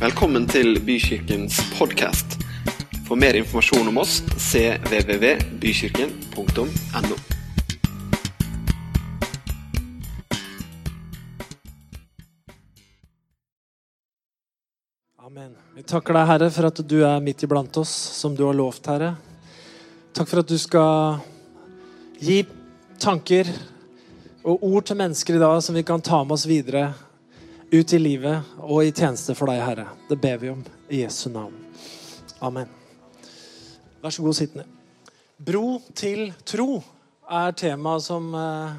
Velkommen til Bykirkens podkast. For mer informasjon om oss cvvvbykirken.no. Amen. Vi takker deg, Herre, for at du er midt iblant oss, som du har lovt, Herre. Takk for at du skal gi tanker og ord til mennesker i dag som vi kan ta med oss videre ut i livet og i tjeneste for deg, Herre. Det ber vi om i Jesu navn. Amen. Vær så god, sitt ned. Bro til tro er temaet som eh,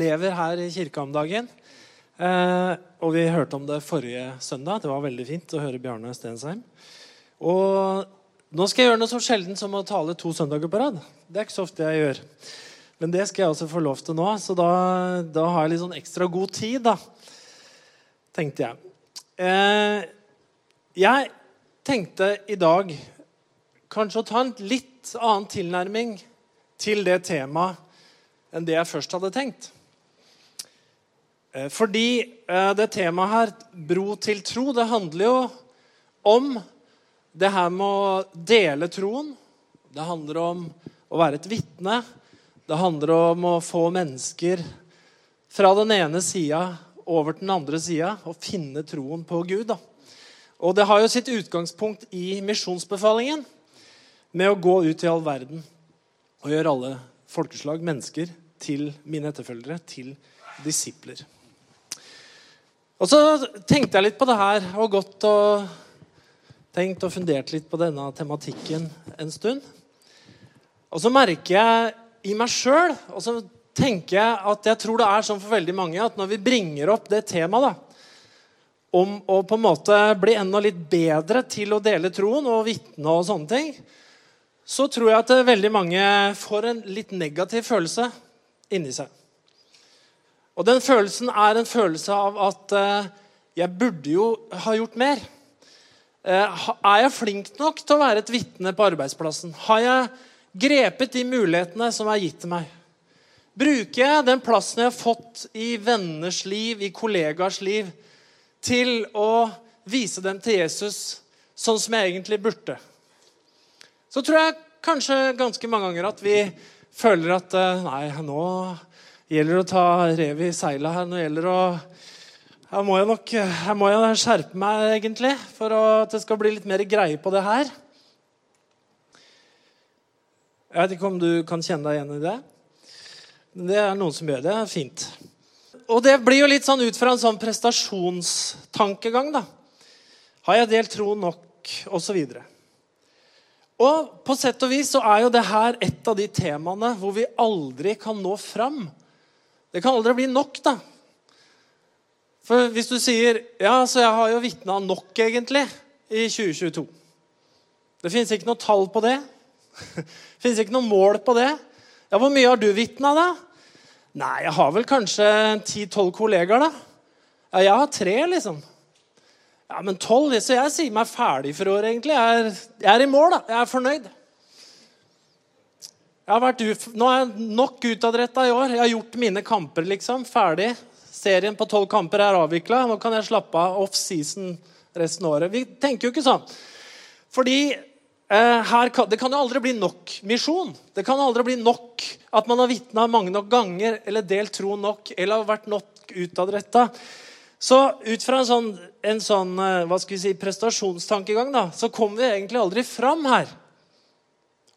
lever her i kirka om dagen. Eh, og vi hørte om det forrige søndag. Det var veldig fint å høre Bjarne Stensheim. Og nå skal jeg gjøre noe så sjelden som å tale to søndager på rad. Det er ikke så ofte jeg gjør. Men det skal jeg også få lov til nå, så da, da har jeg litt sånn ekstra god tid, da. Tenkte jeg. Eh, jeg tenkte i dag kanskje å ta en litt annen tilnærming til det temaet enn det jeg først hadde tenkt. Eh, fordi eh, det temaet her, bro til tro, det handler jo om det her med å dele troen. Det handler om å være et vitne. Det handler om å få mennesker fra den ene sida over den andre sida og finne troen på Gud. Da. Og det har jo sitt utgangspunkt i misjonsbefalingen med å gå ut i all verden og gjøre alle folkeslag, mennesker, til mine etterfølgere, til disipler. Og så tenkte jeg litt på det her og gått og tenkt og fundert litt på denne tematikken en stund. Og så merker jeg i meg sjøl, og så tenker jeg at jeg tror det er sånn for veldig mange at når vi bringer opp det temaet da, om å på en måte bli enda litt bedre til å dele troen og vitne og sånne ting, så tror jeg at veldig mange får en litt negativ følelse inni seg. Og den følelsen er en følelse av at eh, jeg burde jo ha gjort mer. Eh, er jeg flink nok til å være et vitne på arbeidsplassen? Har jeg grepet de mulighetene som er gitt til meg? Bruker jeg den plassen jeg har fått i venners liv, i kollegaers liv, til å vise dem til Jesus sånn som jeg egentlig burde? Så tror jeg kanskje ganske mange ganger at vi føler at eh, nei, nå gjelder det å ta rev i seila her. Nå gjelder det å her må, jeg nok, her må jeg skjerpe meg, egentlig, for at det skal bli litt mer greie på det her. Jeg vet ikke om du kan kjenne deg igjen i det. Det er noen som gjør det. det er fint. Og det blir jo litt sånn ut fra en sånn prestasjonstankegang. da. Har jeg delt tro nok? Og så videre. Og på sett og vis så er jo det her et av de temaene hvor vi aldri kan nå fram. Det kan aldri bli nok, da. For hvis du sier ja, så jeg har jo vitna nok, egentlig, i 2022 Det fins ikke noe tall på det. Det fins ikke noe mål på det. Ja, Hvor mye har du vitna, da? Nei, jeg har vel kanskje 10-12 kollegaer, da. Ja, jeg har tre, liksom. Ja, men 12, Så jeg sier meg ferdig for året, egentlig. Jeg er, jeg er, i mål, da. Jeg er fornøyd. Jeg har vært uf nå er jeg nok utadretta i år. Jeg har gjort mine kamper, liksom. Ferdig. Serien på tolv kamper er avvikla. Nå kan jeg slappe av off-season resten av året. Vi tenker jo ikke sånn. Fordi her det kan jo aldri bli nok misjon. Det kan aldri bli nok at man har vitna mange nok ganger eller delt tro nok eller har vært nok utadretta. Så ut fra en sånn, en sånn eh, hva skal vi si, prestasjonstankegang da, så kommer vi egentlig aldri fram her.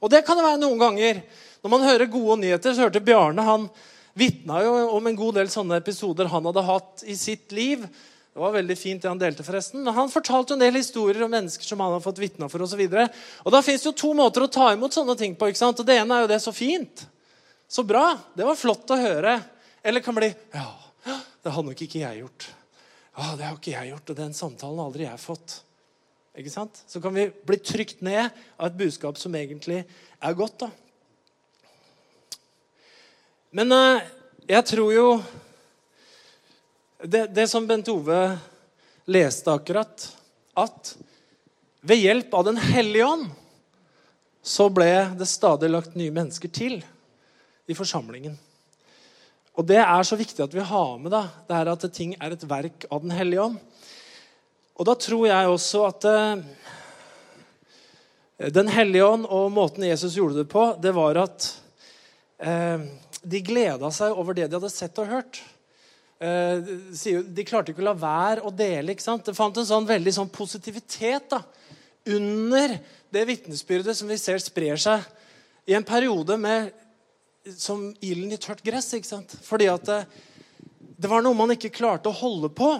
Og det kan det være noen ganger. Når man hører gode nyheter, så hørte Bjarne han vitna jo om en god del sånne episoder han hadde hatt i sitt liv. Det var veldig fint det han delte, forresten. Han fortalte en del historier om mennesker som han har fått vitna for. Og, så videre. og Da fins det jo to måter å ta imot sånne ting på. ikke sant? Og Det ene er jo det så fint. Så bra. Det var flott å høre. Eller kan bli Ja, det hadde nok ikke jeg gjort. Ja, det har ikke jeg gjort, og den samtalen har aldri jeg fått. Ikke sant? Så kan vi bli trykt ned av et budskap som egentlig er godt. da. Men uh, jeg tror jo det, det som Bent Ove leste akkurat, at ved hjelp av Den hellige ånd så ble det stadig lagt nye mennesker til i forsamlingen. Og Det er så viktig at vi har med da, det her at ting er et verk av Den hellige ånd. Og da tror jeg også at eh, Den hellige ånd og måten Jesus gjorde det på, det var at eh, de gleda seg over det de hadde sett og hørt. Eh, de klarte ikke å la være å dele. ikke sant? Det fant en sånn veldig sånn positivitet da, under det vitnesbyrdet som vi ser sprer seg i en periode med, som ilden i tørt gress. ikke sant? Fordi at det, det var noe man ikke klarte å holde på.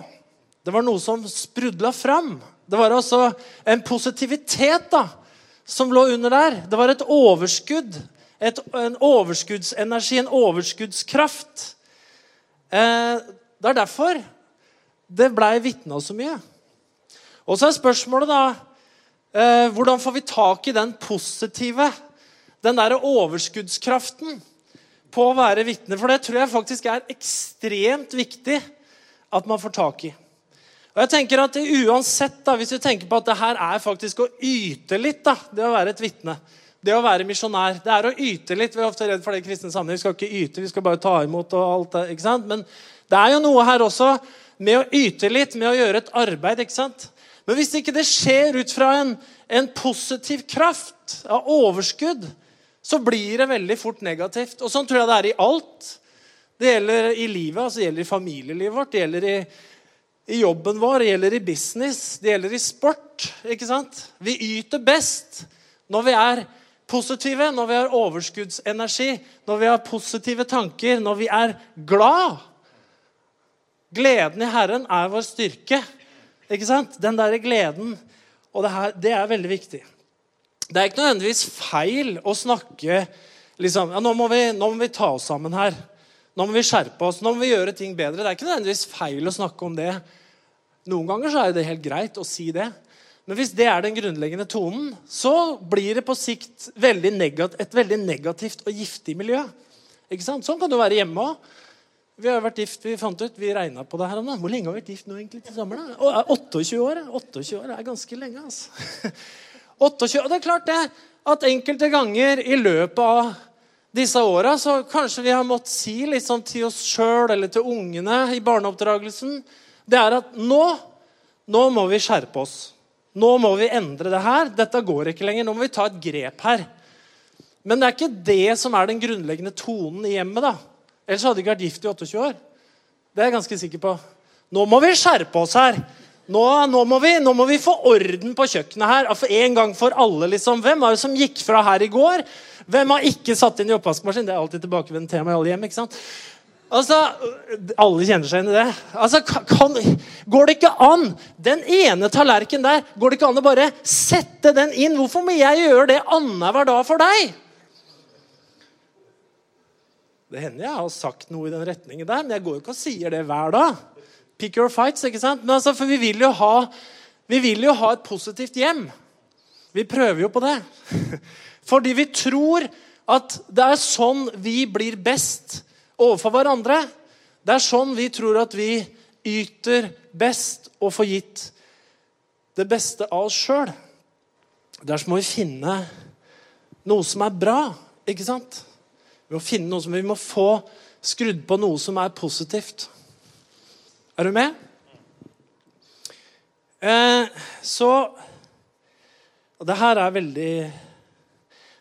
Det var noe som sprudla fram. Det var altså en positivitet da, som lå under der. Det var et overskudd. Et, en overskuddsenergi, en overskuddskraft. Eh, det er derfor det blei vitna så mye. Og så er spørsmålet da eh, Hvordan får vi tak i den positive, den derre overskuddskraften på å være vitne? For det tror jeg faktisk er ekstremt viktig at man får tak i. Og jeg tenker at uansett, da, Hvis vi tenker på at det her er faktisk å yte litt, da, det å være et vitne, det å være misjonær, det er å yte litt. Vi er ofte redd for det i kristne sammenheng. Vi skal ikke yte, vi skal bare ta imot. og alt det, ikke sant? Men det er jo noe her også med å yte litt, med å gjøre et arbeid. ikke sant? Men hvis ikke det skjer ut fra en, en positiv kraft av overskudd, så blir det veldig fort negativt. Og sånn tror jeg det er i alt. Det gjelder i livet, altså det gjelder i familielivet vårt, det gjelder i i jobben vår, det gjelder i business, det gjelder i sport. ikke sant? Vi yter best når vi er positive, når vi har overskuddsenergi, når vi har positive tanker, når vi er glad. Gleden i Herren er vår styrke. Ikke sant? Den derre gleden. Og det, her, det, er veldig viktig. Det er ikke nødvendigvis feil å snakke liksom, ja, nå, må vi, nå må vi ta oss sammen her. Nå må vi skjerpe oss, nå må vi gjøre ting bedre. Det er ikke nødvendigvis feil å snakke om det. Noen ganger så er det helt greit å si det. Men hvis det er den grunnleggende tonen, så blir det på sikt veldig et veldig negativt og giftig miljø. Ikke sant? Sånn kan det være hjemme òg. Vi har vært gift, vi fant ut, vi regna på det her om Hvor lenge har vi vært gift nå egentlig til sammen? 28 år. 28 år er ganske lenge, altså. 28, og det er klart det, at enkelte ganger i løpet av disse åra så kanskje vi har måttet si litt sånn til oss sjøl eller til ungene i barneoppdragelsen Det er at nå, nå må vi skjerpe oss. Nå må vi endre det her. Dette går ikke lenger. Nå må vi ta et grep her. Men det er ikke det som er den grunnleggende tonen i hjemmet. da. Ellers hadde de ikke vært gift i 28 år. Det er jeg ganske sikker på. Nå må vi skjerpe oss her. Nå, nå, må vi, nå, må vi, få orden på kjøkkenet her. For en gang for alle. liksom. Hvem var det som gikk fra her i går hvem har ikke satt inn i oppvaskmaskin? Det er alltid tilbakevendende tema i alle hjem. ikke sant? Altså, Alle kjenner seg inn i det. Altså, kan, Går det ikke an Den ene tallerkenen der, går det ikke an å bare sette den inn? Hvorfor må jeg gjøre det annenhver dag for deg? Det hender jeg har sagt noe i den retningen der, men jeg går jo ikke og sier det hver dag. Pick your fights, ikke sant? Men altså, For vi vil jo ha, vi vil jo ha et positivt hjem. Vi prøver jo på det. Fordi vi tror at det er sånn vi blir best overfor hverandre. Det er sånn vi tror at vi yter best og får gitt det beste av oss sjøl. Derfor må vi finne noe som er bra, ikke sant? Vi må finne noe som vi må få skrudd på noe som er positivt. Er du med? Eh, så Og det her er veldig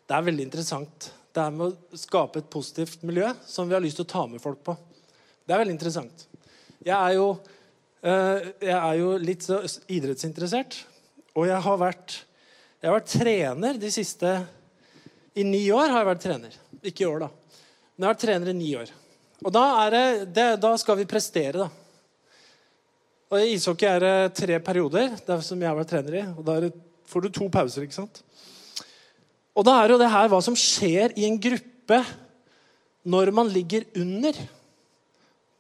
det er veldig interessant. Det er med å skape et positivt miljø som vi har lyst til å ta med folk på. Det er veldig interessant. Jeg er jo, eh, jeg er jo litt idrettsinteressert. Og jeg har, vært, jeg har vært trener de siste I ni år har jeg vært trener. Ikke i år, da. Men jeg har vært trener i ni år. Og da, det, det, da skal vi prestere, da. Og I ishockey er det tre perioder det som jeg har vært trener i. Og da får du to pauser. ikke sant? Og da er jo det her hva som skjer i en gruppe når man ligger under.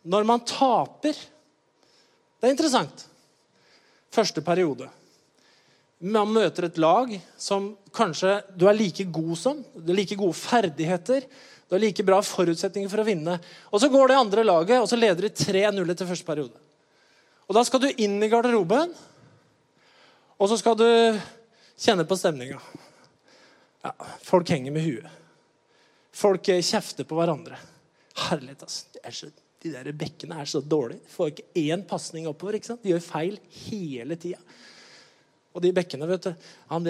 Når man taper. Det er interessant. Første periode. Man møter et lag som kanskje du er like god som. Du har like gode ferdigheter. Du har like bra forutsetninger for å vinne. Og Så går det andre laget, og så leder de 3-0 etter første periode. Og Da skal du inn i garderoben, og så skal du kjenne på stemninga. Ja, folk henger med huet. Folk kjefter på hverandre. Herlighet, altså. De er, der bekkene er så dårlige. De får ikke én pasning oppover. ikke sant? De gjør feil hele tida. Og de bekkene, vet du,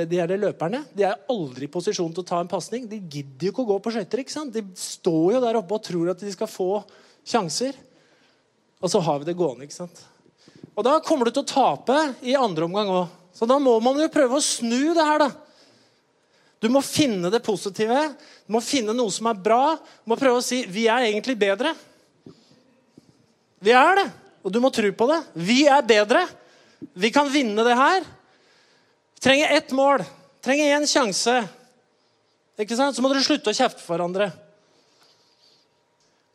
de er de løperne. De er aldri i posisjon til å ta en pasning. De gidder jo ikke å gå på skøyter. De står jo der oppe og tror at de skal få sjanser. Og så har vi det gående. ikke sant? Og da kommer du til å tape i andre omgang òg. Så da må man jo prøve å snu det her, da. Du må finne det positive. Du må finne noe som er bra. Du må prøve å si 'Vi er egentlig bedre'. Vi er det. Og du må tro på det. Vi er bedre. Vi kan vinne det her. Vi trenger ett mål. Vi trenger én sjanse. Ikke sant? Så må dere slutte å kjefte for hverandre.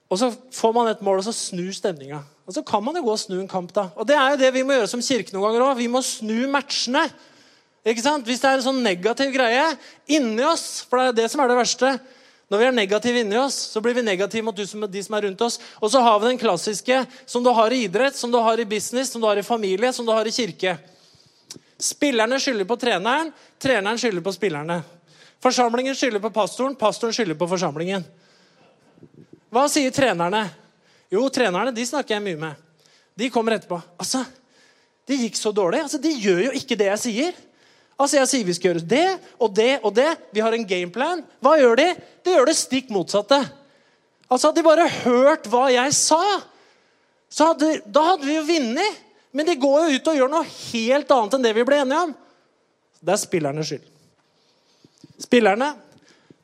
Og så får man et mål, og så snur stemninga. Og så kan man jo gå og snu en kamp. da. Og det er jo det vi må gjøre som kirke noen ganger òg. Vi må snu matchene. Ikke sant? Hvis det er en sånn negativ greie inni oss, for det er det som er det verste Når vi er negative inni oss, så blir vi negative mot de som er rundt oss. Og så har vi den klassiske som du har i idrett, som du har i business, som du har i familie, som du har i kirke. Spillerne skylder på treneren, treneren skylder på spillerne. Forsamlingen skylder på pastoren, pastoren skylder på forsamlingen. Hva sier trenerne? Jo, trenerne de snakker jeg mye med. De kommer etterpå. Altså, det gikk så dårlig. Altså, De gjør jo ikke det jeg sier. Altså, Jeg sier vi skal gjøre det og det og det. Vi har en gameplan. Hva gjør de? De gjør det stikk motsatte. Altså, Hadde de bare hørt hva jeg sa, så hadde, da hadde vi jo vunnet. Men de går jo ut og gjør noe helt annet enn det vi ble enige om. Det er spillernes skyld. Spillerne,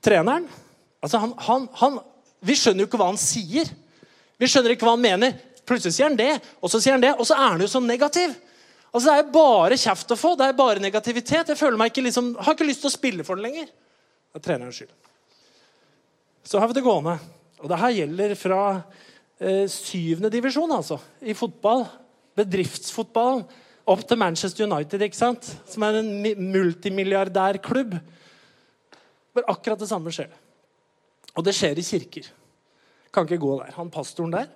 treneren altså han, han, han, Vi skjønner jo ikke hva han sier. Vi skjønner ikke hva han mener. Plutselig sier han det, og så sier han det, og så er han jo så negativ. Altså, Det er bare kjeft å få. Det er bare negativitet. Jeg føler meg ikke liksom, har ikke lyst til å spille for det lenger. Det er trenerens skyld. Så har vi det gående. Og det her gjelder fra eh, syvende divisjon, altså, i fotball. Bedriftsfotballen. Opp til Manchester United, ikke sant? som er en multimilliardærklubb. Men akkurat det samme skjer. Og det skjer i kirker. Kan ikke gå der. Han pastoren der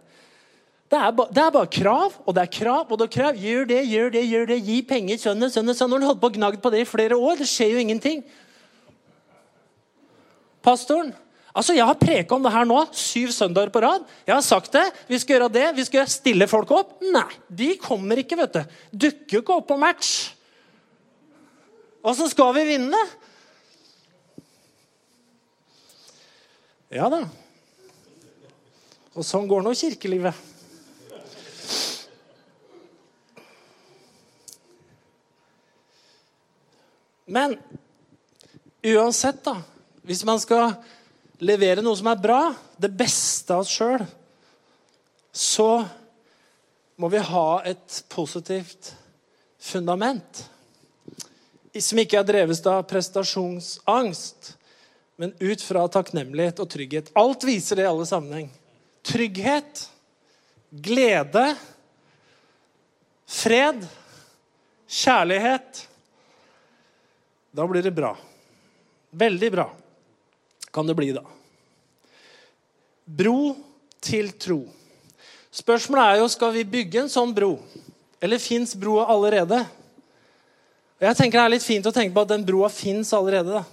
det er, ba, det er, bare krav, og det er krav, og det er krav. Gjør det, gjør det, gjør det. Gi penger, sønne, sønne, sønne. Når han holdt på og gnagd på det i flere år, det skjer jo ingenting. Pastoren Altså, Jeg har preka om det her nå syv søndager på rad. Jeg har sagt det. Vi skal gjøre det. Vi skal stille folk opp. Nei, de kommer ikke, vet du. Dukker jo ikke opp på match. Og så skal vi vinne. Ja da. Og sånn går nå kirkelivet. Men uansett, da Hvis man skal levere noe som er bra, det beste av oss sjøl, så må vi ha et positivt fundament. Som ikke er drevet av prestasjonsangst, men ut fra takknemlighet og trygghet. Alt viser det i alle sammenheng. Trygghet, glede, fred, kjærlighet da blir det bra. Veldig bra kan det bli da. Bro til tro. Spørsmålet er jo skal vi bygge en sånn bro, eller fins broa allerede? Jeg tenker Det er litt fint å tenke på at den broa fins allerede. da.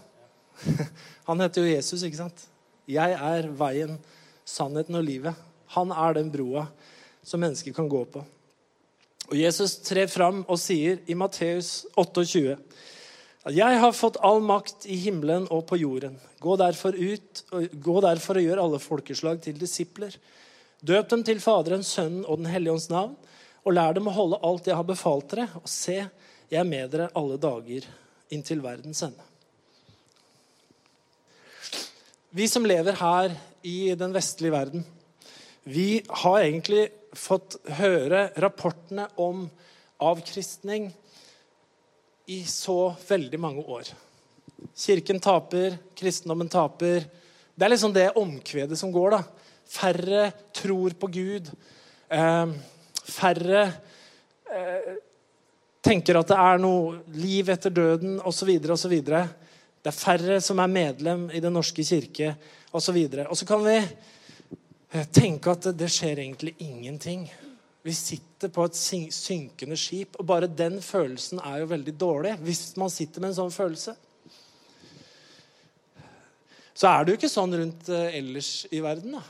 Han heter jo Jesus, ikke sant? Jeg er veien, sannheten og livet. Han er den broa som mennesker kan gå på. Og Jesus trer fram og sier i Matteus 28 jeg har fått all makt i himmelen og på jorden. Gå derfor ut, gå derfor og gjør alle folkeslag til disipler. Døp dem til Faderen, Sønnen og Den hellige ånds navn, og lær dem å holde alt jeg har befalt dere, og se, jeg er med dere alle dager inntil verdens ende. Vi som lever her i den vestlige verden, vi har egentlig fått høre rapportene om avkristning, i så veldig mange år. Kirken taper, kristendommen taper. Det er liksom det omkvedet som går. da. Færre tror på Gud. Eh, færre eh, tenker at det er noe liv etter døden osv. osv. Det er færre som er medlem i Den norske kirke osv. Og, så og så kan vi eh, tenke at det skjer egentlig ingenting. Vi sitter på et synkende skip, og bare den følelsen er jo veldig dårlig. Hvis man sitter med en sånn følelse. Så er det jo ikke sånn rundt uh, ellers i verden. da.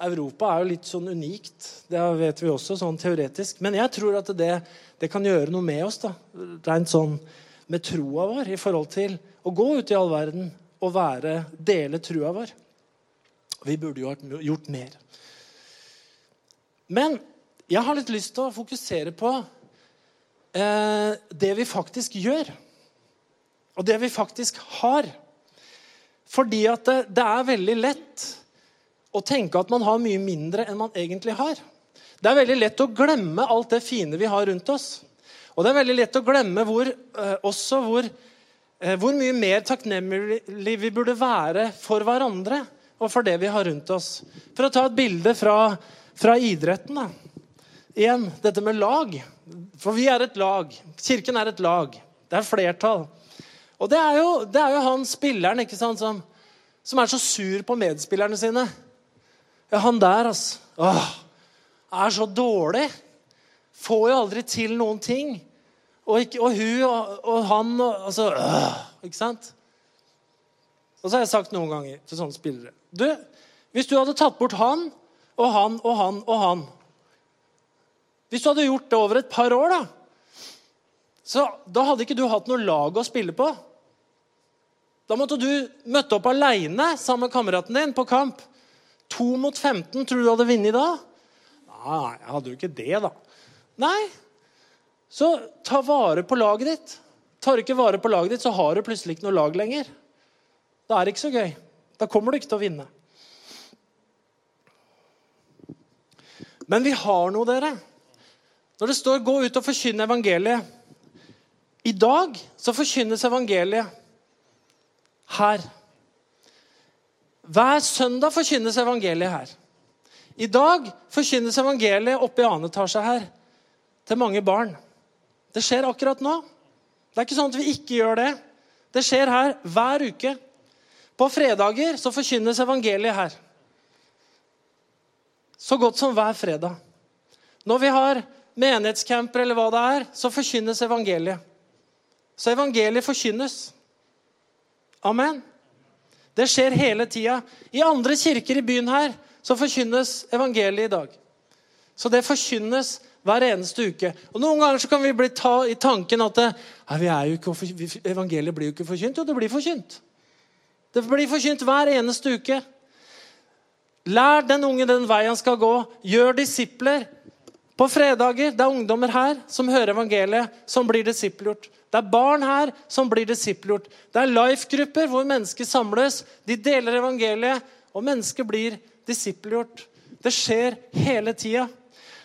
Europa er jo litt sånn unikt. Det vet vi også, sånn teoretisk. Men jeg tror at det, det kan gjøre noe med oss, da. Rent sånn med troa vår i forhold til å gå ut i all verden og være, dele trua vår. Vi burde jo ha gjort mer. Men jeg har litt lyst til å fokusere på eh, det vi faktisk gjør. Og det vi faktisk har. Fordi at det, det, er veldig lett å tenke at man har mye mindre enn man egentlig har. Det er veldig lett å glemme alt det fine vi har rundt oss. Og det er veldig lett å glemme hvor, eh, også hvor, eh, hvor mye mer takknemlig vi burde være for hverandre og for det vi har rundt oss. For å ta et bilde fra, fra idretten. da. Igjen, dette med lag. For vi er et lag. Kirken er et lag. Det er flertall. Og det er jo, det er jo han spilleren ikke sant, som, som, er så sur på medspillerne sine. Ja, han der, altså. Åh, er så dårlig. Får jo aldri til noen ting. Og, ikke, og hun og, og han og, altså, øh, Ikke sant? Og så har jeg sagt noen ganger til sånne spillere du, Hvis du hadde tatt bort han og han og han og han Hvis du hadde gjort det over et par år, da, så da hadde ikke du hatt noe lag å spille på. Da måtte du møtte opp aleine sammen med kameraten din på kamp. To mot 15. Tror du du hadde vunnet da? Nei, jeg hadde jo ikke det, da. Nei. Så ta vare på laget ditt. Tar du ikke vare på laget ditt, så har du plutselig ikke noe lag lenger. Da er det ikke så gøy. Da kommer du ikke til å vinne. Men vi har noe, dere. Når det står 'gå ut og forkynne evangeliet' I dag så forkynnes evangeliet her. Hver søndag forkynnes evangeliet her. I dag forkynnes evangeliet oppe i annen etasje her til mange barn. Det skjer akkurat nå. Det er ikke sånn at vi ikke gjør det. Det skjer her hver uke. På fredager så forkynnes evangeliet her. Så godt som hver fredag. Når vi har menighetscamper eller hva det er, så forkynnes evangeliet. Så evangeliet forkynnes. Amen. Det skjer hele tida. I andre kirker i byen her så forkynnes evangeliet i dag. Så det forkynnes hver eneste uke. Og Noen ganger så kan vi bli ta i tanken at det, evangeliet blir jo ikke forkynt. Jo, det blir forkynt. Det blir forkynt hver eneste uke. Lær den unge den vei han skal gå. Gjør disipler. På fredager det er ungdommer her som hører evangeliet, som blir disippelgjort. Det er barn her som blir disippelgjort. Det er life-grupper hvor mennesker samles. De deler evangeliet, og mennesker blir disippelgjort. Det skjer hele tida.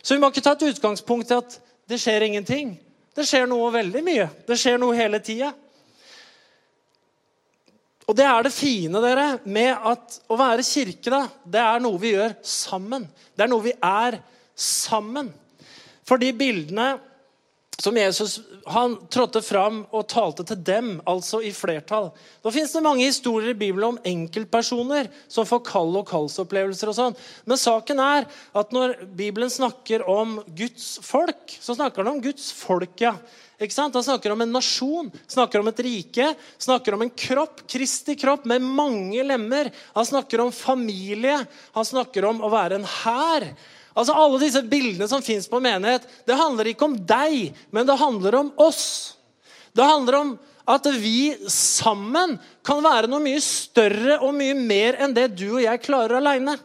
Så vi må ikke ta et utgangspunkt i at det skjer ingenting. Det skjer noe veldig mye. Det skjer noe hele tida. Og det er det fine dere, med at å være kirke. da, Det er noe vi gjør sammen. Det er noe vi er sammen. For de bildene som Jesus han trådte fram og talte til dem, altså i flertall. Nå fins det mange historier i Bibelen om enkeltpersoner som får kall- og kallsopplevelser. og sånn. Men saken er at når Bibelen snakker om Guds folk, så snakker den om Guds folk. ja. Ikke sant? Han snakker om en nasjon, snakker om et rike, snakker om en kropp, Kristi kropp, med mange lemmer. Han snakker om familie, han snakker om å være en hær. Altså Alle disse bildene som fins på menighet, det handler ikke om deg, men det handler om oss. Det handler om at vi sammen kan være noe mye større og mye mer enn det du og jeg klarer aleine.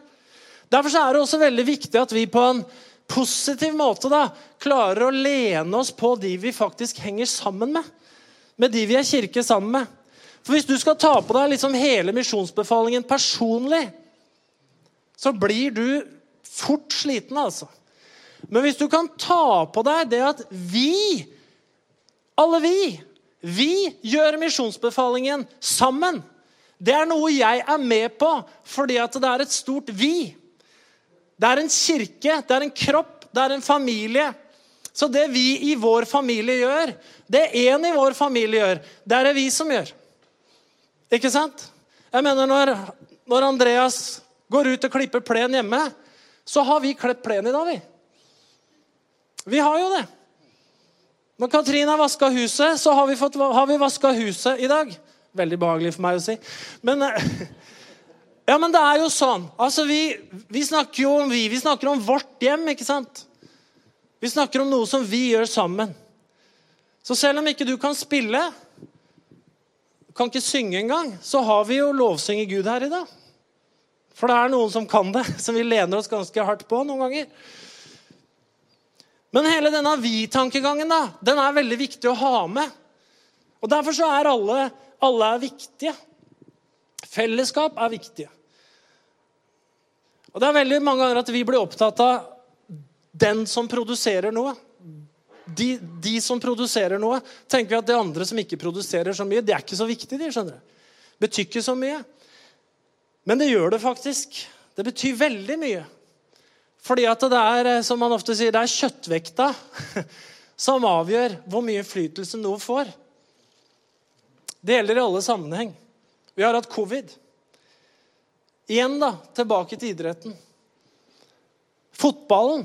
Derfor er det også veldig viktig at vi på en positiv måte da, klarer å lene oss på de vi faktisk henger sammen med. Med de vi er kirke sammen med. For Hvis du skal ta på deg liksom hele misjonsbefalingen personlig, så blir du fort sliten, altså. Men hvis du kan ta på deg det at vi, alle vi, vi gjør misjonsbefalingen sammen. Det er noe jeg er med på fordi at det er et stort vi. Det er en kirke, det er en kropp, det er en familie. Så det vi i vår familie gjør, det én i vår familie gjør, det er det vi som gjør. Ikke sant? Jeg mener når, når Andreas går ut og klipper plen hjemme, så har vi klippet plenen i dag, vi. Vi har jo det. Når Katrin har vaska huset, så har vi, fått, vi vaska huset i dag. Veldig behagelig for meg å si. Men Ja, men det er jo sånn. Altså, vi, vi snakker jo om vi. Vi snakker om vårt hjem, ikke sant? Vi snakker om noe som vi gjør sammen. Så selv om ikke du kan spille, kan ikke synge engang, så har vi jo lovsynge Gud her i dag. For det er noen som kan det, som vi lener oss ganske hardt på noen ganger. Men hele denne vi-tankegangen da, den er veldig viktig å ha med. Og Derfor så er alle, alle er viktige. Fellesskap er viktige. Og Det er veldig mange ganger at vi blir opptatt av den som produserer noe. De, de, som produserer noe, tenker vi at det andre som ikke produserer så mye, det er ikke så viktig. de, skjønner du. Betyr ikke så mye. Men det gjør det faktisk. Det betyr veldig mye. Fordi at det er, eh, som man ofte sier, det er kjøttvekta som avgjør hvor mye innflytelse noe får. Det gjelder i alle sammenheng. Vi har hatt covid. Igjen, da, tilbake til idretten. Fotballen,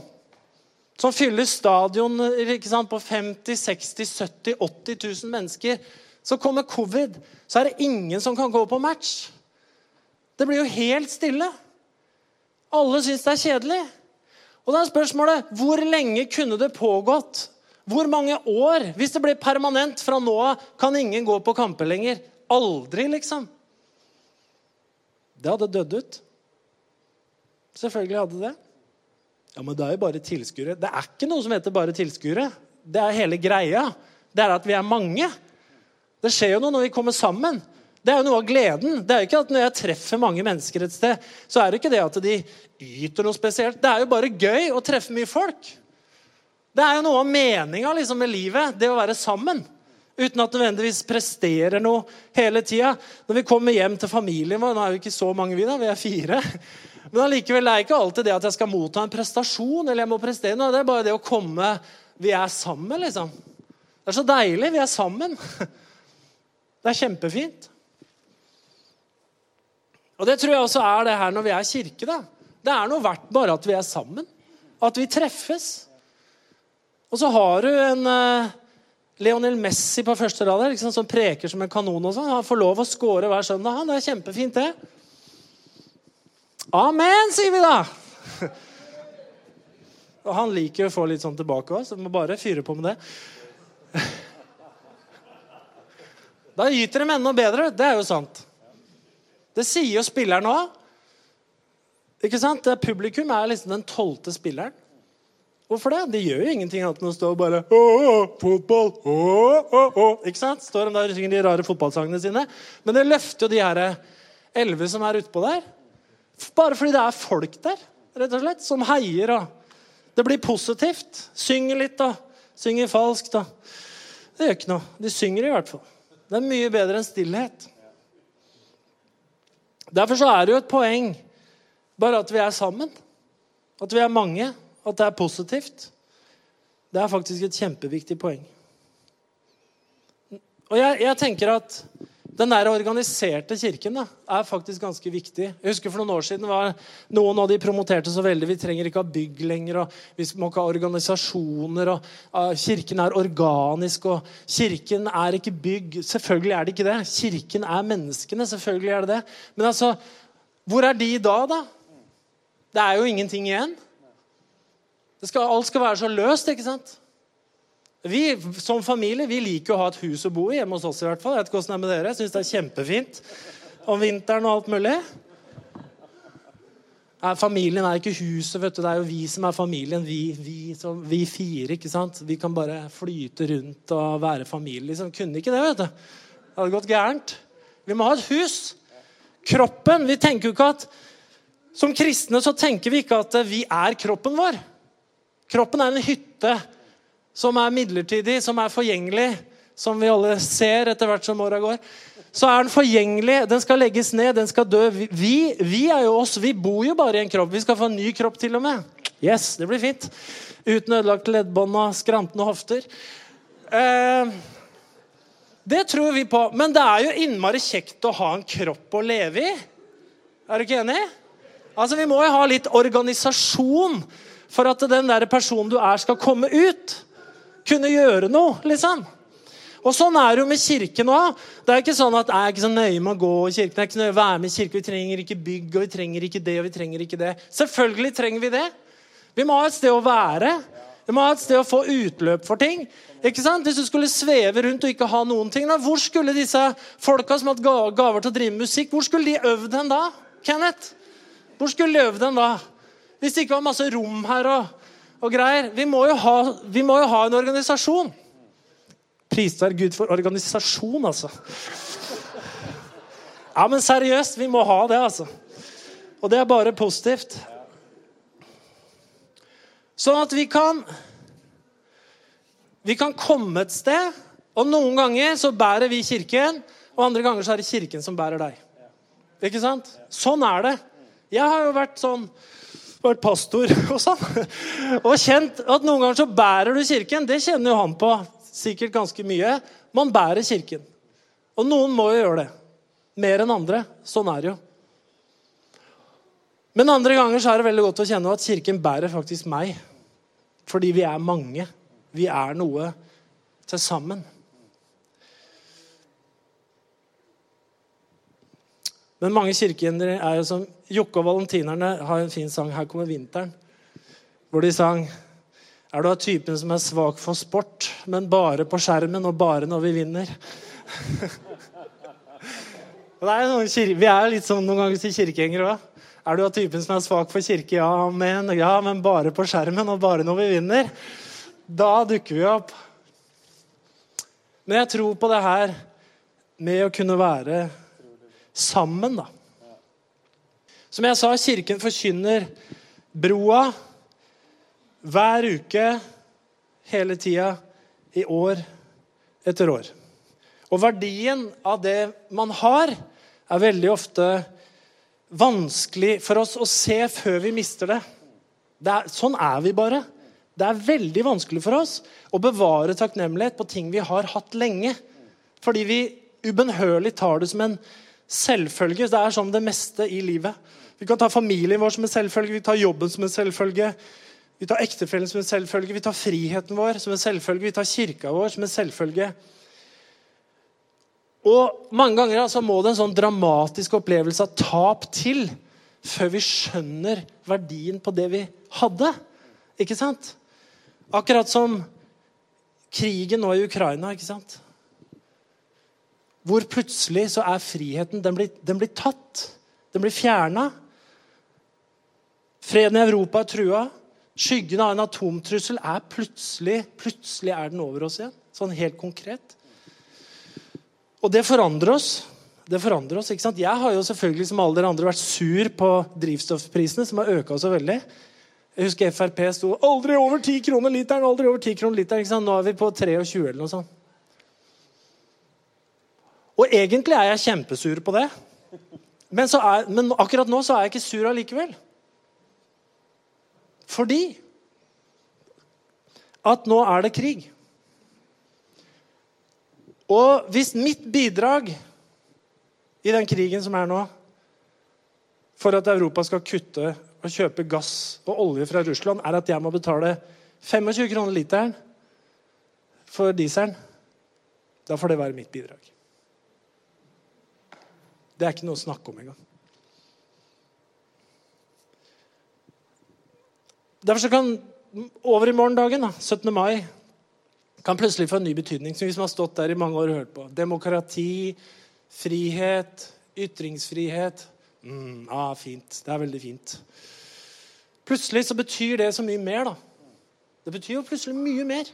som fyller stadion sant, på 50 60 70 80 000 mennesker. Så kommer covid, så er det ingen som kan gå på match. Det blir jo helt stille. Alle syns det er kjedelig. Og da er spørsmålet hvor lenge kunne det pågått? Hvor mange år? Hvis det blir permanent fra nå av, kan ingen gå på kamper lenger. Aldri, liksom. Det hadde dødd ut. Selvfølgelig hadde det. Ja, Men det er jo bare tilskuere. Det er ikke noe som heter bare tilskuere. Det er hele greia. Det er at vi er mange. Det skjer jo noe når vi kommer sammen. Det er jo noe av gleden. Det er jo ikke at Når jeg treffer mange mennesker et sted, så er det ikke det at de yter noe spesielt. Det er jo bare gøy å treffe mye folk. Det er jo noe av meninga liksom, med livet, det å være sammen. Uten at nødvendigvis presterer noe hele tida. Når vi kommer hjem til familien vår Nå er vi ikke så mange, vi da, vi er fire. Men allikevel er det ikke alltid det at jeg skal motta en prestasjon. eller jeg må prestere noe, Det er bare det å komme Vi er sammen, liksom. Det er så deilig. Vi er sammen. Det er kjempefint. Og Det tror jeg også er det her når vi er kirke. da. Det er noe verdt bare at vi er sammen. At vi treffes. Og så har du en uh, Leonel Messi på første rad liksom, som preker som en kanon. og sånn. Han får lov å score hver søndag. Han. Det er kjempefint, det. Amen, sier vi da. Og han liker å få litt sånn tilbake òg, så vi må bare fyre på med det. Da gyter de enda bedre. Det er jo sant. Det sier jo spilleren òg. Ikke sant? Publikum er liksom den tolvte spilleren. Hvorfor det? De gjør jo ingenting annet enn å stå og bare å, å, fotball, å, å, å. Ikke sant? Står de der og synger de rare fotballsangene sine. Men det løfter jo de her elleve som er utpå der. Bare fordi det er folk der, rett og slett, som heier. og Det blir positivt. Synger litt, da. Synger falskt, da. Det gjør ikke noe. De synger i hvert fall. Det er mye bedre enn stillhet. Derfor så er det jo et poeng bare at vi er sammen. At vi er mange. At det er positivt. Det er faktisk et kjempeviktig poeng. Og jeg, jeg tenker at den der organiserte kirken da, er faktisk ganske viktig. Jeg husker For noen år siden var noen av de promoterte så veldig. Vi trenger ikke ha bygg lenger. og Vi må ikke ha organisasjoner. og Kirken er organisk. og Kirken er ikke bygg. Selvfølgelig er det ikke det. Kirken er menneskene. Selvfølgelig er det det. Men altså, hvor er de da, da? Det er jo ingenting igjen. Skal, alt skal være så løst, ikke sant? Vi som familie vi liker å ha et hus å bo i hjemme hos oss. i hvert fall. Jeg vet ikke hvordan det er med dere. Jeg syns det er kjempefint om vinteren og alt mulig. Nei, familien er ikke huset, vet du. det er jo vi som er familien. Vi, vi, som, vi fire. ikke sant? Vi kan bare flyte rundt og være familie. liksom. Kunne ikke det, vet du. Det hadde gått gærent. Vi må ha et hus. Kroppen. Vi tenker jo ikke at Som kristne så tenker vi ikke at vi er kroppen vår. Kroppen er en hytte som er midlertidig, som er forgjengelig, som vi alle ser etter hvert som åra går, så er den forgjengelig. Den skal legges ned, den skal dø. Vi, vi er jo oss. Vi bor jo bare i en kropp. Vi skal få en ny kropp til og med. Yes, det blir fint. Uten ødelagte leddbånd og skrantende hofter. Eh, det tror vi på. Men det er jo innmari kjekt å ha en kropp å leve i. Er du ikke enig? Altså, Vi må jo ha litt organisasjon for at den der personen du er, skal komme ut kunne gjøre noe, liksom. Og sånn er det jo med kirken òg. Det er ikke sånn at jeg er ikke så nøye med å gå i kirken. Jeg er ikke så nøye å være med i kirken. Vi trenger ikke bygg, og vi trenger ikke det, og vi trenger ikke det. Selvfølgelig trenger vi det. Vi må ha et sted å være. Vi må ha et sted å få utløp for ting. Ikke sant? Hvis du skulle sveve rundt og ikke ha noen ting, da, hvor skulle disse folka som hadde gaver til å drive musikk, hvor skulle de øvd hen da? Kenneth? Hvor skulle de øvd hen da? Hvis det ikke var masse rom her og, og greier. Vi må, ha, vi må, jo ha, en organisasjon. Pris være Gud for organisasjon, altså. Ja, men seriøst, vi må ha det, altså. Og det er bare positivt. Sånn at vi kan Vi kan komme et sted, og noen ganger så bærer vi Kirken, og andre ganger så er det Kirken som bærer deg. Ikke sant? Sånn er det. Jeg har jo vært sånn vært pastor og sånn. Og kjent at noen ganger så bærer du Kirken. Det kjenner jo han på sikkert ganske mye. Man bærer Kirken. Og noen må jo gjøre det. Mer enn andre. Sånn er det jo. Men andre ganger så er det veldig godt å kjenne at Kirken bærer faktisk meg. Fordi vi er mange. Vi er noe til sammen. Men mange kirkegjengere er jo som Jokke og valentinerne har en fin sang 'Her kommer vinteren', hvor de sang Er du av typen som er svak for sport, men bare på skjermen og bare når vi vinner? vi er litt sånn noen ganger til kirkegjengere òg. Er du av typen som er svak for kirke? Ja men, ja, men bare på skjermen og bare når vi vinner. Da dukker vi opp. Men jeg tror på det her med å kunne være sammen, da. Som jeg sa, Kirken forkynner broa hver uke hele tida i år etter år. Og verdien av det man har, er veldig ofte vanskelig for oss å se før vi mister det. det er, sånn er vi bare. Det er veldig vanskelig for oss å bevare takknemlighet på ting vi har hatt lenge. Fordi vi ubønnhørlig tar det som en selvfølge. Det er som det meste i livet. Vi kan ta familien vår som en selvfølge, vi tar jobben som en selvfølge. Vi tar ektefellen som en selvfølge, vi tar friheten vår som en selvfølge, vi tar kirka vår som en selvfølge. Og Mange ganger altså, må det en sånn dramatisk opplevelse av tap til før vi skjønner verdien på det vi hadde. Ikke sant? Akkurat som krigen nå i Ukraina. ikke sant? Hvor plutselig så er friheten Den blir, den blir tatt. Den blir fjerna. Freden i Europa er trua. Skyggen av en atomtrussel er plutselig plutselig er den over oss igjen. Sånn helt konkret. Og det forandrer oss. Det forandrer oss, ikke sant? Jeg har jo selvfølgelig som alle dere andre vært sur på drivstoffprisene, som har øka så veldig. Jeg husker Frp sto 'aldri over 10 kroner literen'. aldri over 10 kroner literen, ikke sant? Nå er vi på 23 eller noe sånt. Og egentlig er jeg kjempesur på det. Men, er, men akkurat nå så er jeg ikke sur allikevel. Fordi at nå er det krig. Og hvis mitt bidrag i den krigen som er nå, for at Europa skal kutte og kjøpe gass og olje fra Russland, er at jeg må betale 25 kroner literen for dieselen, da får det være mitt bidrag. Det er ikke noe å snakke om engang. Derfor kan over i morgendagen, 17. mai, kan plutselig få en ny betydning. som vi som har stått der i mange år og hørt på. Demokrati, frihet, ytringsfrihet. Mm, ah, fint. Det er veldig fint. Plutselig så betyr det så mye mer. da. Det betyr jo plutselig mye mer.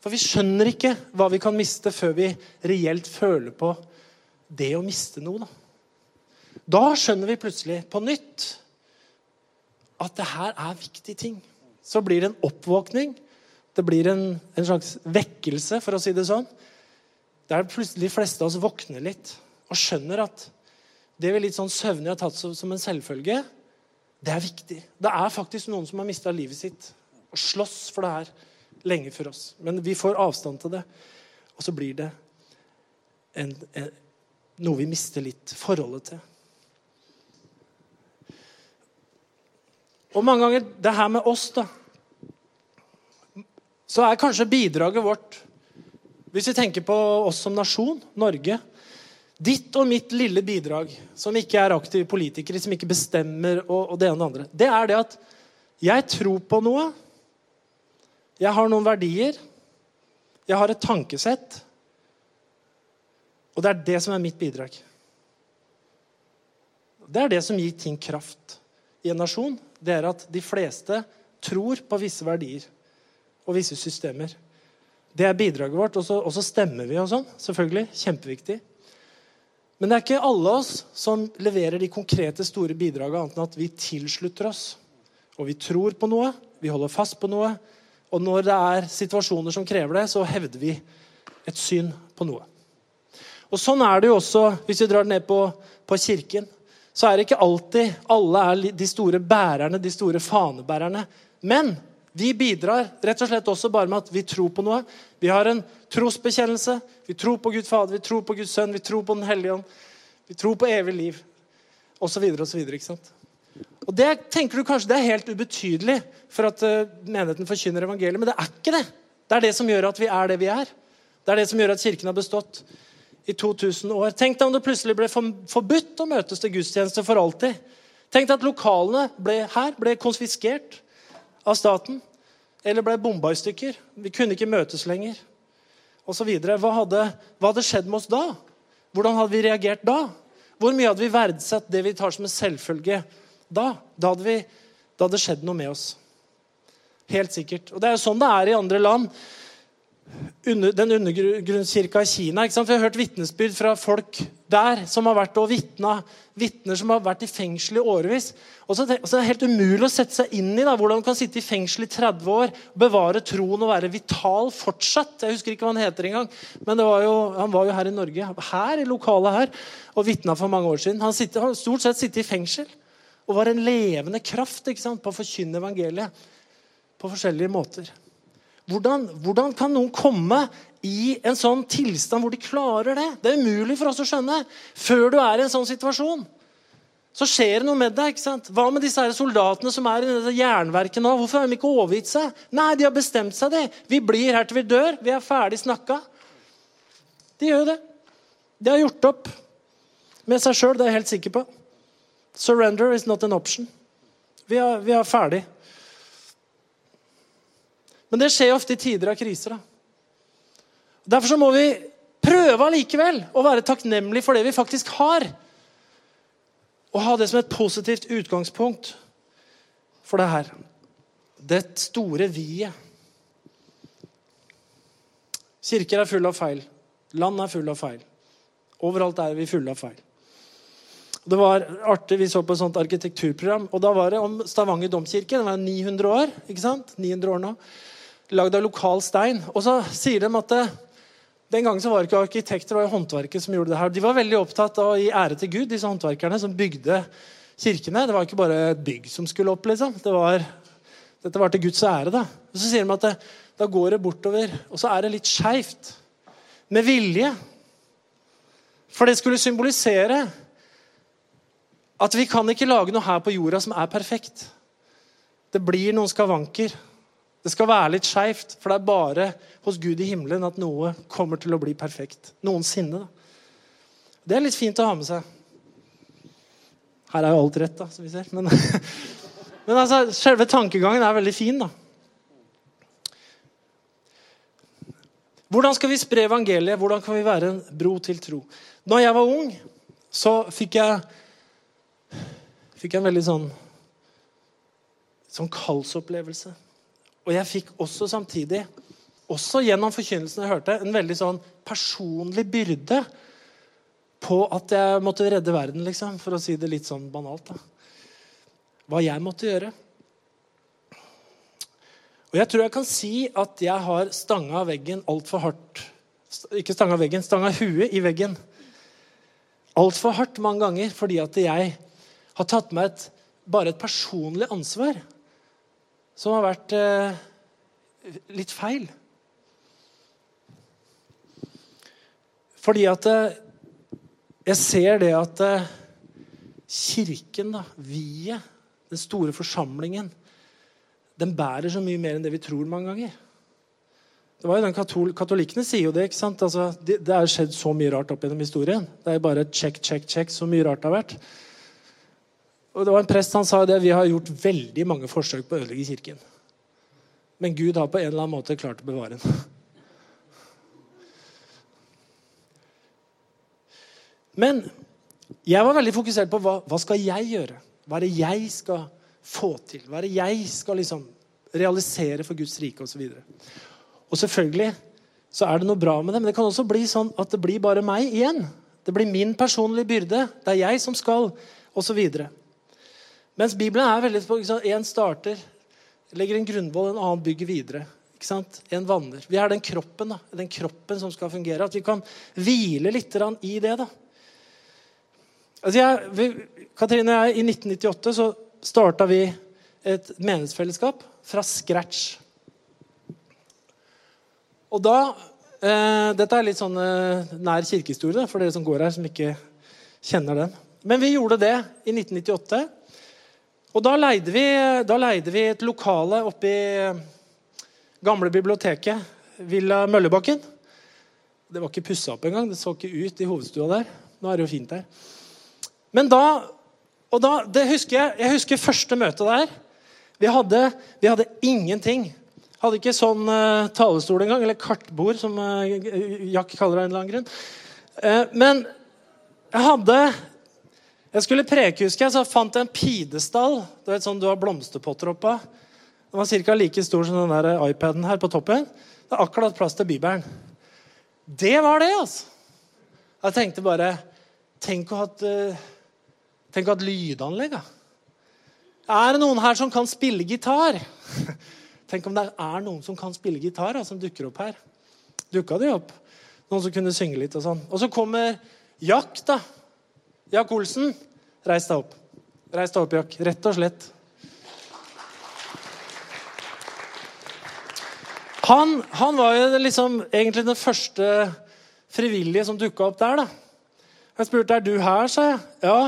For vi skjønner ikke hva vi kan miste før vi reelt føler på det å miste noe. Da, da skjønner vi plutselig på nytt at det her er viktige ting. Så blir det en oppvåkning det blir en, en, slags vekkelse, for å si det sånn. Der plutselig de fleste av oss våkner litt og skjønner at det vi litt sånn søvnig har tatt som en selvfølge, det er viktig. Det er faktisk noen som har mista livet sitt og slåss for det her lenge for oss. Men vi får avstand til det, og så blir det en, en, noe vi mister litt forholdet til. Og mange ganger det her med oss, da så er kanskje bidraget vårt Hvis vi tenker på oss som nasjon, Norge Ditt og mitt lille bidrag, som ikke er aktive politikere, som ikke bestemmer og, og det ene og det andre, det er det at jeg tror på noe. Jeg har noen verdier. Jeg har et tankesett. Og det er det som er mitt bidrag. Det er det som gir ting kraft i en nasjon. Det er at de fleste tror på visse verdier og visse systemer. Det er bidraget vårt. Og så stemmer vi og sånn. Selvfølgelig. Kjempeviktig. Men det er ikke alle oss som leverer de konkrete, store bidragene, annet enn at vi tilslutter oss. Og vi tror på noe, vi holder fast på noe. Og når det er situasjoner som krever det, så hevder vi et syn på noe. Og Sånn er det jo også hvis vi drar ned på, på kirken. Så er det ikke alltid alle er de store bærerne, de store fanebærerne. Men vi bidrar rett og slett også bare med at vi tror på noe. Vi har en trosbekjennelse. Vi tror på Gud Fader, vi tror på Guds Sønn, vi tror på Den hellige ånd. Vi tror på evig liv, osv. osv. Og det tenker du kanskje det er helt ubetydelig for at uh, menigheten forkynner evangeliet, men det er ikke det. Det er det som gjør at vi er det vi er. Det er det som gjør at kirken har bestått i 2000 år. Tenk deg om det plutselig ble forbudt å møtes til gudstjeneste for alltid. Tenk deg at lokalene ble, her ble konfiskert av staten. Eller ble bomba i stykker. Vi kunne ikke møtes lenger. Og så videre. hva, hadde, hva hadde skjedd med oss da? Hvordan hadde vi reagert da? Hvor mye hadde vi verdsatt det vi tar som en selvfølge da? Da hadde, vi, da hadde det skjedd noe med oss. Helt sikkert. Og Det er jo sånn det er i andre land under, den undergrunnskirka i Kina. Ikke sant? Vi har hørt vitnesbyrd fra folk der som har vært og vitna. Vitner som har vært i fengsel i årevis. Og så, og så er det helt umulig å sette seg inn i da, hvordan man kan sitte i fengsel i 30 år, bevare troen og være vital fortsatt. Jeg husker ikke hva han heter engang, men var jo, han var jo her i Norge, her i lokalet her, og vitna for mange år siden. Han har stort sett sittet i fengsel og var en levende kraft ikke sant, på å forkynne evangeliet på forskjellige måter. Hvordan, hvordan, kan noen komme i en sånn tilstand hvor de klarer det? Det er umulig for oss å skjønne. Før du er i en sånn situasjon, så skjer det noe med deg. ikke sant? Hva med disse her soldatene som er i dette jernverket nå? Hvorfor har de ikke overgitt seg? Nei, de har bestemt seg, det. Vi blir her til vi dør. Vi er ferdig snakka. De gjør det. De har gjort opp med seg sjøl, det er jeg helt sikker på. Surrender is not an option. Vi er, vi er ferdig. Men det skjer ofte i tider av kriser. Da. Derfor så må vi prøve allikevel å være takknemlige for det vi faktisk har. Og ha det som et positivt utgangspunkt for det her. Det store vi-et. Kirker er fulle av feil. Land er fulle av feil. Overalt er vi fulle av feil. Det var artig, Vi så på et sånt arkitekturprogram, og da var det om Stavanger domkirke. Den var 900 år. ikke sant? 900 år nå lagd av lokal stein. Og så sier de at det, den gangen så var det ikke arkitekter, det var håndverket som gjorde det her. De var veldig opptatt av å gi ære til Gud, disse håndverkerne som bygde kirkene. Det var ikke bare et bygg som skulle opp. liksom. Det var, dette var til Guds ære. Da Og så sier de at det, da går det bortover, og så er det litt skeivt. Med vilje. For det skulle symbolisere at vi kan ikke lage noe her på jorda som er perfekt. Det blir noen skavanker. Det skal være litt skeivt, for det er bare hos Gud i himmelen at noe kommer til å bli perfekt. Noensinne. Da. Det er litt fint å ha med seg. Her er jo alt rett, da, som vi ser. Men, men altså, selve tankegangen er veldig fin, da. Hvordan skal vi spre evangeliet? Hvordan kan vi være en bro til tro? Når jeg var ung, så fikk jeg, fikk jeg en veldig sånn, sånn kallsopplevelse. Og jeg fikk også samtidig, også gjennom forkynnelsen jeg hørte, en veldig sånn personlig byrde på at jeg måtte redde verden, liksom, for å si det litt sånn banalt. da. Hva jeg måtte gjøre. Og jeg tror jeg kan si at jeg har stanga veggen altfor hardt. Ikke stanga veggen, stanga huet i veggen. Altfor hardt mange ganger fordi at jeg har tatt meg et, bare et personlig ansvar som har vært eh, litt feil. Fordi at eh, jeg ser det at eh, kirken, da, viet, den store forsamlingen, den bærer så mye mer enn det vi tror mange ganger. Det var jo den katol Katolikkene sier jo det. ikke sant? Altså, det, det er skjedd så mye rart opp gjennom historien. Det er bare check, check, check. Så mye rart det har vært. Og det var En prest han sa det, vi har gjort veldig mange forsøk på å ødelegge kirken. Men Gud har på en eller annen måte klart å bevare den. Men jeg var veldig fokusert på hva, hva skal jeg gjøre? Hva er det jeg skal få til? Hva er det jeg skal liksom realisere for Guds rike? Og, så og selvfølgelig så er det noe bra med det, men det kan også bli sånn at det blir bare meg igjen. Det blir min personlige byrde. Det er jeg som skal, osv. Mens Bibelen er veldig på Én starter, legger en grunnvoll, en annen bygger videre. Ikke sant? En vanner. Vi er den kroppen da. den kroppen som skal fungere. At vi kan hvile litt i det. da. Altså jeg, vi, Katrine og jeg, I 1998 så starta vi et menighetsfellesskap fra scratch. Og da eh, Dette er litt sånn eh, nær kirkehistorie for dere som går her, som ikke kjenner den. Men vi gjorde det i 1998. Og da leide vi, da leide vi et lokale oppe i eh, gamle biblioteket, Villa Møllebakken. Det var ikke pussa opp engang. Det så ikke ut i hovedstua der. Nå er det jo fint der. Men da og da, det husker jeg, jeg husker første møte der. Vi hadde, vi hadde ingenting. Hadde ikke sånn uh, talerstol engang, eller kartbord, som uh, Jack kaller det en eller annen grunn. Uh, men jeg hadde Jeg skulle preke, husker jeg, så fant jeg en pidestall. Du vet sånn du har blomsterpotter oppå. Den var ca. like stor som den der iPaden her på toppen. Det er akkurat plass til Bibelen. Det var det, altså. Jeg tenkte bare Tenk å ha et lydanlegg. Da. Er det noen her som kan spille gitar? Tenk om det er noen som kan spille gitar, da, som dukker opp her. Dukka de opp? Noen som kunne synge litt og sånn. Og så kommer Jack, da. Jack Olsen. Reis deg opp. Reis deg opp, Jack. Rett og slett. Han, han var jo liksom egentlig den første frivillige som dukka opp der. da. Jeg spurte er du her, sa jeg. Ja,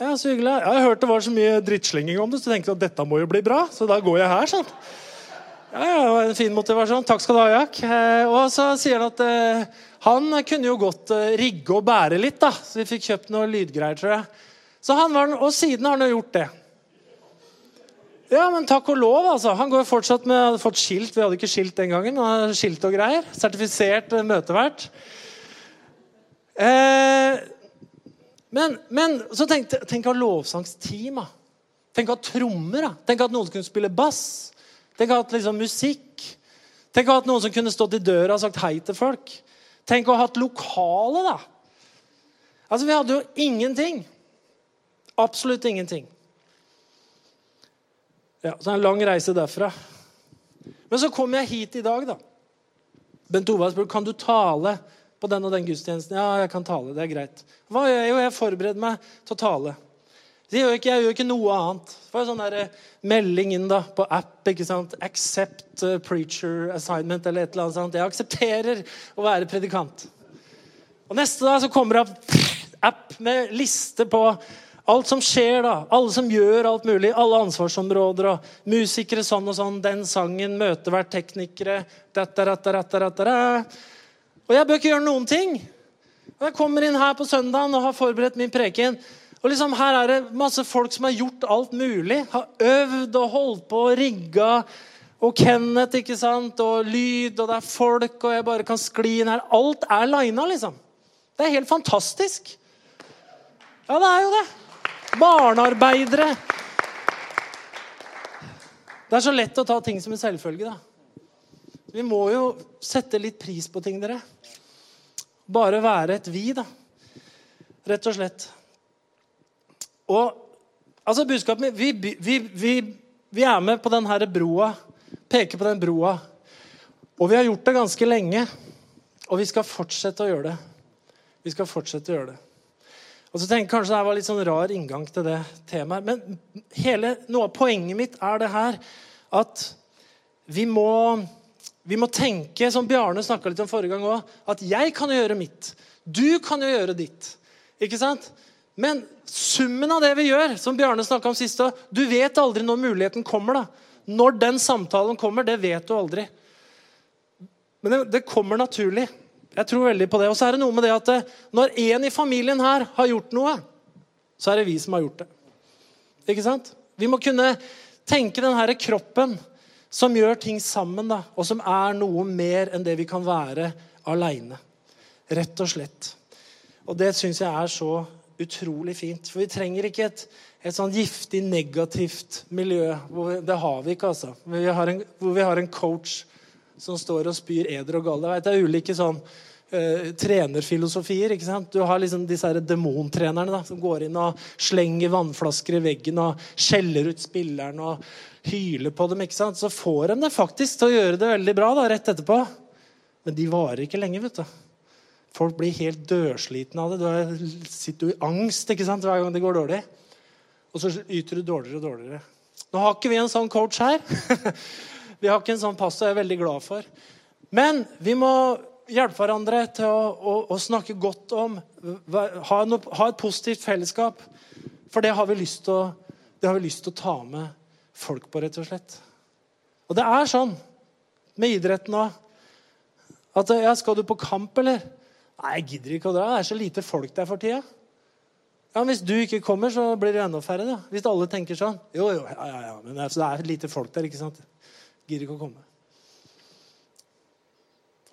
ja, så hyggelig. Jeg har hørt det var så mye drittslenging om det, så jeg tenkte at dette må jo bli bra. Så da går jeg her, sånn. Ja, ja, det var En fin motivasjon. Takk skal du ha, Jack. Eh, og så sier han at eh, han kunne jo godt eh, rigge og bære litt, da. Så vi fikk kjøpt noe lydgreier, tror jeg. Så han var, Og siden har han jo gjort det. Ja, men takk og lov, altså. Han går fortsatt med hadde fått skilt. Vi hadde ikke skilt den gangen. men skilt og greier. Sertifisert møtevert. Men, men, så tenk å ha lovsangsteam. Da. Tenk å ha trommer. Da. Tenk at noen kunne spille bass. Tenk å ha hatt liksom, musikk. Tenk å ha hatt noen som kunne stått i døra og sagt hei til folk. Tenk å ha hatt lokale, da. Altså, Vi hadde jo ingenting. Absolutt ingenting. Ja, Så er det en lang reise derfra. Men så kom jeg hit i dag, da. Bent Ove spør kan du tale på den og den gudstjenesten. Ja, jeg kan tale. Det er greit. Hva gjør jeg? Jo, jeg forbereder meg til å tale. Jeg gjør ikke, jeg gjør ikke noe annet. Det var sånn der eh, melding inn da, på app. ikke sant? 'Accept uh, preacher assignment' eller et eller annet sånt. Jeg aksepterer å være predikant. Og Neste dag så kommer det app med liste på alt som skjer. da, Alle som gjør alt mulig. Alle ansvarsområder. og Musikere sånn og sånn. Den sangen. Møtevert, teknikere. Dette, dette, dette, dette, Og jeg bør ikke gjøre noen ting. Og Jeg kommer inn her på søndagen og har forberedt min preken. Og liksom Her er det masse folk som har gjort alt mulig. Har øvd og holdt på og rigga. Og Kenneth, ikke sant? Og lyd, og det er folk, og jeg bare kan skli inn her. Alt er lina, liksom. Det er helt fantastisk. Ja, det er jo det. Barnearbeidere. Det er så lett å ta ting som en selvfølge, da. Vi må jo sette litt pris på ting, dere. Bare være et vi, da. Rett og slett. Og altså budskapet vi, vi, vi, vi, er med på denne broa, peker på den broa. Og vi har gjort det ganske lenge, og vi skal fortsette å gjøre det. Vi skal fortsette å gjøre det. Og så tenker jeg Kanskje det var litt sånn rar inngang til det temaet. Men hele, noe av poenget mitt er det her at vi må, vi må tenke, som Bjarne snakka litt om forrige gang òg, at jeg kan gjøre mitt. Du kan jo gjøre ditt. Ikke sant? Men summen av det vi gjør, som Bjarne snakka om sist Du vet aldri når muligheten kommer. da. Når den samtalen kommer, det vet du aldri. Men det, det kommer naturlig. Jeg tror veldig på det. Og så er det noe med det at når en i familien her har gjort noe, så er det vi som har gjort det. Ikke sant? Vi må kunne tenke den herre kroppen som gjør ting sammen, da, og som er noe mer enn det vi kan være aleine. Rett og slett. Og det syns jeg er så utrolig fint. For vi trenger ikke et, et sånn giftig, negativt miljø. Hvor, det har vi ikke, altså. Vi en, hvor vi har en coach som står og spyr eder og galle. Det er ulike sånn uh, trenerfilosofier. ikke sant? Du har liksom disse demontrenerne da, som går inn og slenger vannflasker i veggen og skjeller ut spilleren og hyler på dem. ikke sant? Så får de det faktisk til å gjøre det veldig bra da, rett etterpå. Men de varer ikke lenge. vet du. Folk blir helt dørslitne av det. Du sitter jo i angst ikke sant, hver gang det går dårlig. Og så yter du dårligere og dårligere. Nå har ikke vi en sånn coach her. vi har ikke en sånn pastor. Jeg er veldig glad for. Men vi må hjelpe hverandre til å, å, å snakke godt om ha, no, ha, et positivt fellesskap. For det har vi lyst til å, det har vi lyst til å ta med folk på, rett og slett. Og det er sånn med idretten òg. At ja, skal du på kamp, eller? Nei, jeg gidder ikke å dra. Det er så lite folk der for tida. Ja, Hvis du ikke kommer, så blir det enda færre. da. Hvis alle tenker sånn. Jo, jo, ja, ja, ja. Men det er lite folk der, ikke sant? Gidder ikke å komme.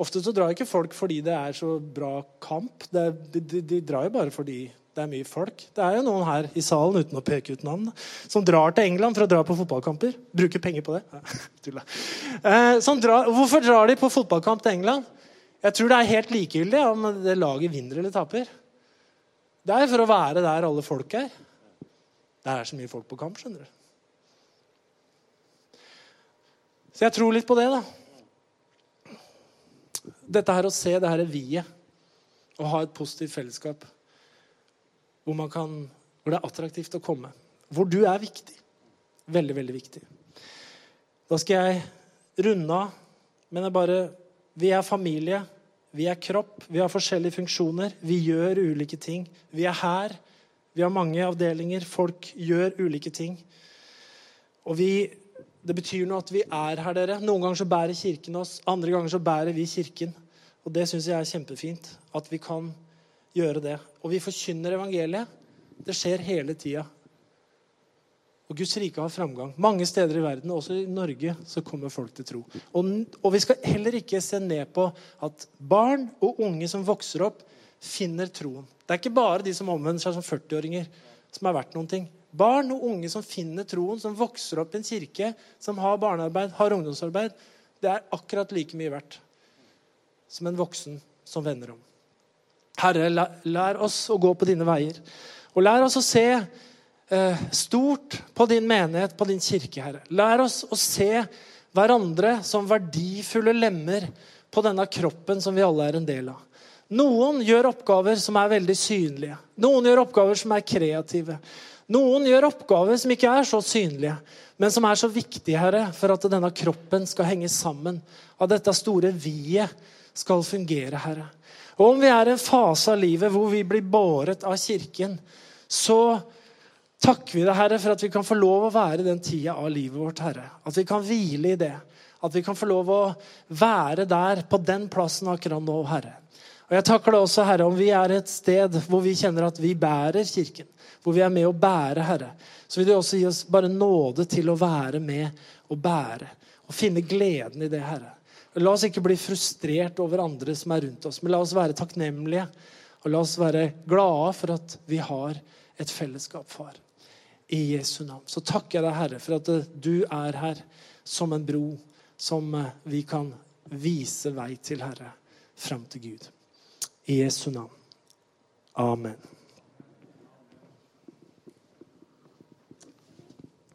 Ofte så drar ikke folk fordi det er så bra kamp. Er, de, de, drar jo bare fordi det er mye folk. Det er jo noen her i salen uten å peke ut navn, som drar til England for å dra på fotballkamper. Bruker penger på det. Ja, eh, drar, hvorfor drar de på fotballkamp til England? Jeg tror det er helt likegyldig om det laget vinner eller taper. Det er for å være der alle folk er. Det er så mye folk på kamp, skjønner du. Så jeg tror litt på det, da. Dette her å se det her viet og ha et positivt fellesskap hvor, man kan, hvor det er attraktivt å komme. Hvor du er viktig. Veldig, veldig viktig. Da skal jeg runde av, men jeg bare Vi er familie. Vi er kropp. Vi har forskjellige funksjoner. Vi gjør ulike ting. Vi er her. Vi har mange avdelinger. Folk gjør ulike ting. Og vi det betyr noe at vi er her, dere. Noen ganger så bærer Kirken oss, andre ganger så bærer vi Kirken. Og det syns jeg er kjempefint. At vi kan gjøre det. Og vi forkynner evangeliet. Det skjer hele tida. Og Guds rike har framgang. Mange steder i verden, også i Norge, så kommer folk til tro. Og, og vi skal heller ikke se ned på at barn og unge som vokser opp, finner troen. Det er ikke bare de som omvender seg som 40-åringer, som er verdt noen ting. Barn og unge som finner troen, som vokser opp i en kirke, som har barnearbeid, har ungdomsarbeid, det er akkurat like mye verdt som en voksen som vender om. Herre, lær oss å gå på dine veier. Og lær oss å se stort på din menighet, på din kirke, Herre. Lær oss å se hverandre som verdifulle lemmer på denne kroppen som vi alle er en del av. Noen gjør oppgaver som er veldig synlige. Noen gjør oppgaver som er kreative. Noen gjør oppgaver som ikke er så synlige, men som er så viktige Herre, for at denne kroppen skal henge sammen. At dette store viet skal fungere, Herre. Og om vi er i en fase av livet hvor vi blir båret av Kirken, så takker vi deg, Herre, for at vi kan få lov å være i den tida av livet vårt, Herre. At vi kan hvile i det. At vi kan få lov å være der, på den plassen akkurat nå, Herre. Og Jeg takker deg også, Herre, om vi er et sted hvor vi kjenner at vi bærer Kirken hvor vi er med å bære, Herre, så vil du også gi oss bare nåde til å være med og bære. Og finne gleden i det, Herre. La oss ikke bli frustrert over andre som er rundt oss, men la oss være takknemlige. Og la oss være glade for at vi har et fellesskap, far. I Jesu navn. Så takker jeg deg, Herre, for at du er her som en bro som vi kan vise vei til, Herre, fram til Gud. I Jesu navn. Amen.